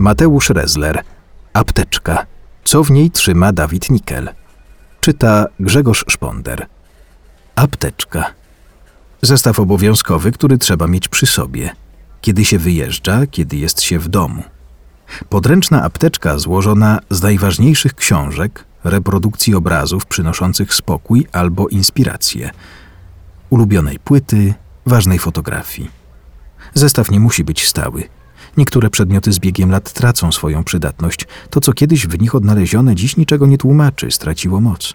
Mateusz Rezler. Apteczka. Co w niej trzyma Dawid Nikel? Czyta Grzegorz Szponder. Apteczka. Zestaw obowiązkowy, który trzeba mieć przy sobie, kiedy się wyjeżdża, kiedy jest się w domu. Podręczna apteczka złożona z najważniejszych książek, reprodukcji obrazów przynoszących spokój albo inspirację, ulubionej płyty, ważnej fotografii. Zestaw nie musi być stały. Niektóre przedmioty z biegiem lat tracą swoją przydatność. To, co kiedyś w nich odnalezione, dziś niczego nie tłumaczy, straciło moc.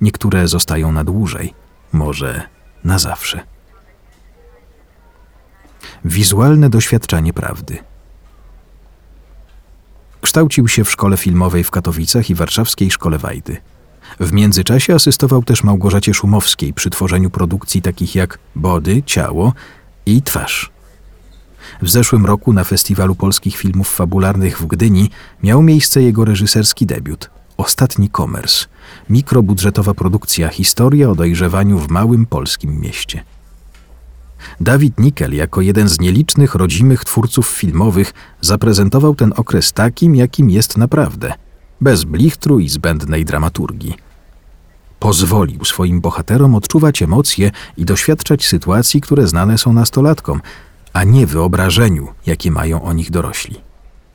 Niektóre zostają na dłużej, może na zawsze. Wizualne doświadczenie prawdy. Kształcił się w szkole filmowej w Katowicach i warszawskiej szkole Wajdy. W międzyczasie asystował też Małgorzacie Szumowskiej przy tworzeniu produkcji takich jak Body, Ciało i Twarz. W zeszłym roku na Festiwalu Polskich Filmów Fabularnych w Gdyni miał miejsce jego reżyserski debiut Ostatni Komers mikrobudżetowa produkcja Historia o dojrzewaniu w małym polskim mieście. Dawid Nikel, jako jeden z nielicznych rodzimych twórców filmowych, zaprezentował ten okres takim, jakim jest naprawdę, bez blichtru i zbędnej dramaturgii. Pozwolił swoim bohaterom odczuwać emocje i doświadczać sytuacji, które znane są nastolatkom, a nie wyobrażeniu, jakie mają o nich dorośli.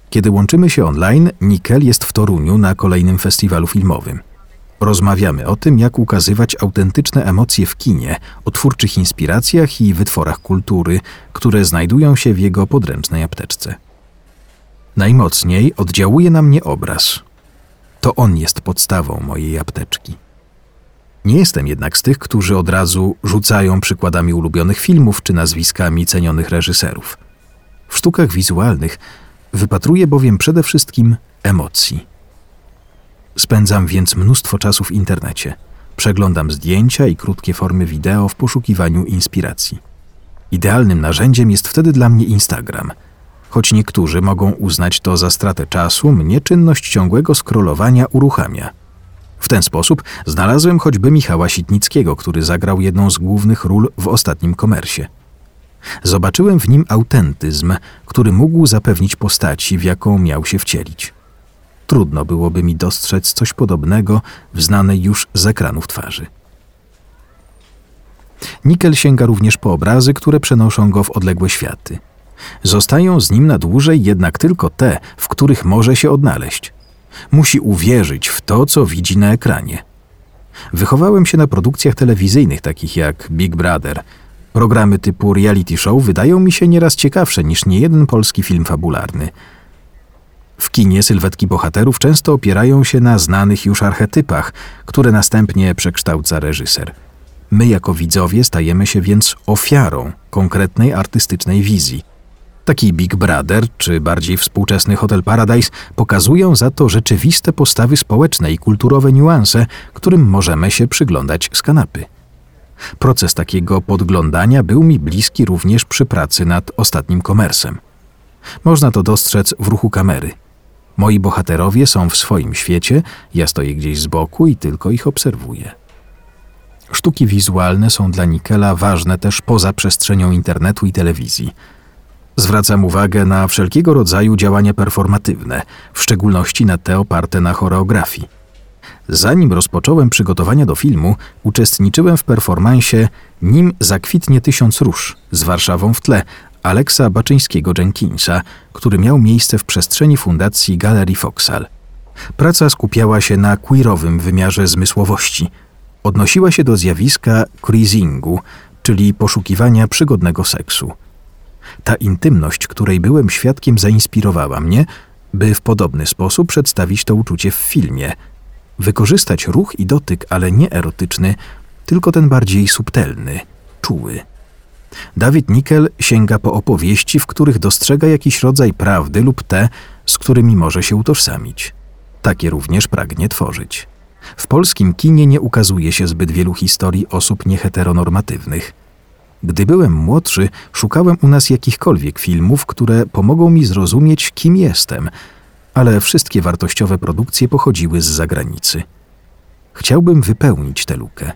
Kiedy łączymy się online, Nikel jest w Toruniu na kolejnym festiwalu filmowym. Rozmawiamy o tym, jak ukazywać autentyczne emocje w kinie, o twórczych inspiracjach i wytworach kultury, które znajdują się w jego podręcznej apteczce. Najmocniej oddziałuje na mnie obraz. To on jest podstawą mojej apteczki. Nie jestem jednak z tych, którzy od razu rzucają przykładami ulubionych filmów czy nazwiskami cenionych reżyserów. W sztukach wizualnych wypatruję bowiem przede wszystkim emocji. Spędzam więc mnóstwo czasu w internecie. Przeglądam zdjęcia i krótkie formy wideo w poszukiwaniu inspiracji. Idealnym narzędziem jest wtedy dla mnie Instagram. Choć niektórzy mogą uznać to za stratę czasu, mnie czynność ciągłego scrollowania uruchamia. W ten sposób znalazłem choćby Michała Sitnickiego, który zagrał jedną z głównych ról w ostatnim komersie. Zobaczyłem w nim autentyzm, który mógł zapewnić postaci, w jaką miał się wcielić. Trudno byłoby mi dostrzec coś podobnego w znanej już z ekranów twarzy. Nikel sięga również po obrazy, które przenoszą go w odległe światy. Zostają z nim na dłużej jednak tylko te, w których może się odnaleźć. Musi uwierzyć w to, co widzi na ekranie. Wychowałem się na produkcjach telewizyjnych takich jak Big Brother. Programy typu reality show wydają mi się nieraz ciekawsze niż niejeden polski film fabularny – w kinie sylwetki bohaterów często opierają się na znanych już archetypach, które następnie przekształca reżyser. My jako widzowie stajemy się więc ofiarą konkretnej artystycznej wizji. Taki Big Brother, czy bardziej współczesny Hotel Paradise pokazują za to rzeczywiste postawy społeczne i kulturowe niuanse, którym możemy się przyglądać z kanapy. Proces takiego podglądania był mi bliski również przy pracy nad ostatnim komersem. Można to dostrzec w ruchu kamery – Moi bohaterowie są w swoim świecie, ja stoję gdzieś z boku i tylko ich obserwuję. Sztuki wizualne są dla Nikela ważne też poza przestrzenią internetu i telewizji. Zwracam uwagę na wszelkiego rodzaju działania performatywne, w szczególności na te oparte na choreografii. Zanim rozpocząłem przygotowania do filmu, uczestniczyłem w performansie Nim zakwitnie tysiąc róż z Warszawą w tle, Aleksa Baczyńskiego-Jenkinsa, który miał miejsce w przestrzeni fundacji Galerii Foxal. Praca skupiała się na queerowym wymiarze zmysłowości. Odnosiła się do zjawiska cruisingu, czyli poszukiwania przygodnego seksu. Ta intymność, której byłem świadkiem, zainspirowała mnie, by w podobny sposób przedstawić to uczucie w filmie. Wykorzystać ruch i dotyk, ale nie erotyczny, tylko ten bardziej subtelny, czuły. Dawid Nikel sięga po opowieści, w których dostrzega jakiś rodzaj prawdy lub te, z którymi może się utożsamić. Takie również pragnie tworzyć. W polskim kinie nie ukazuje się zbyt wielu historii osób nieheteronormatywnych. Gdy byłem młodszy, szukałem u nas jakichkolwiek filmów, które pomogą mi zrozumieć, kim jestem, ale wszystkie wartościowe produkcje pochodziły z zagranicy. Chciałbym wypełnić tę lukę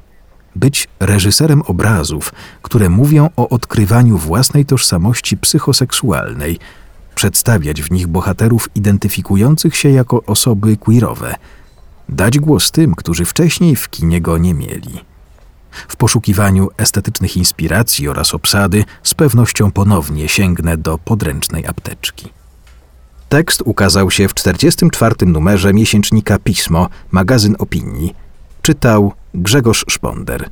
być reżyserem obrazów, które mówią o odkrywaniu własnej tożsamości psychoseksualnej, przedstawiać w nich bohaterów identyfikujących się jako osoby queerowe, dać głos tym, którzy wcześniej w kinie go nie mieli. W poszukiwaniu estetycznych inspiracji oraz obsady z pewnością ponownie sięgnę do podręcznej apteczki. Tekst ukazał się w 44. numerze miesięcznika Pismo, magazyn opinii. Czytał Grzegorz Szponder.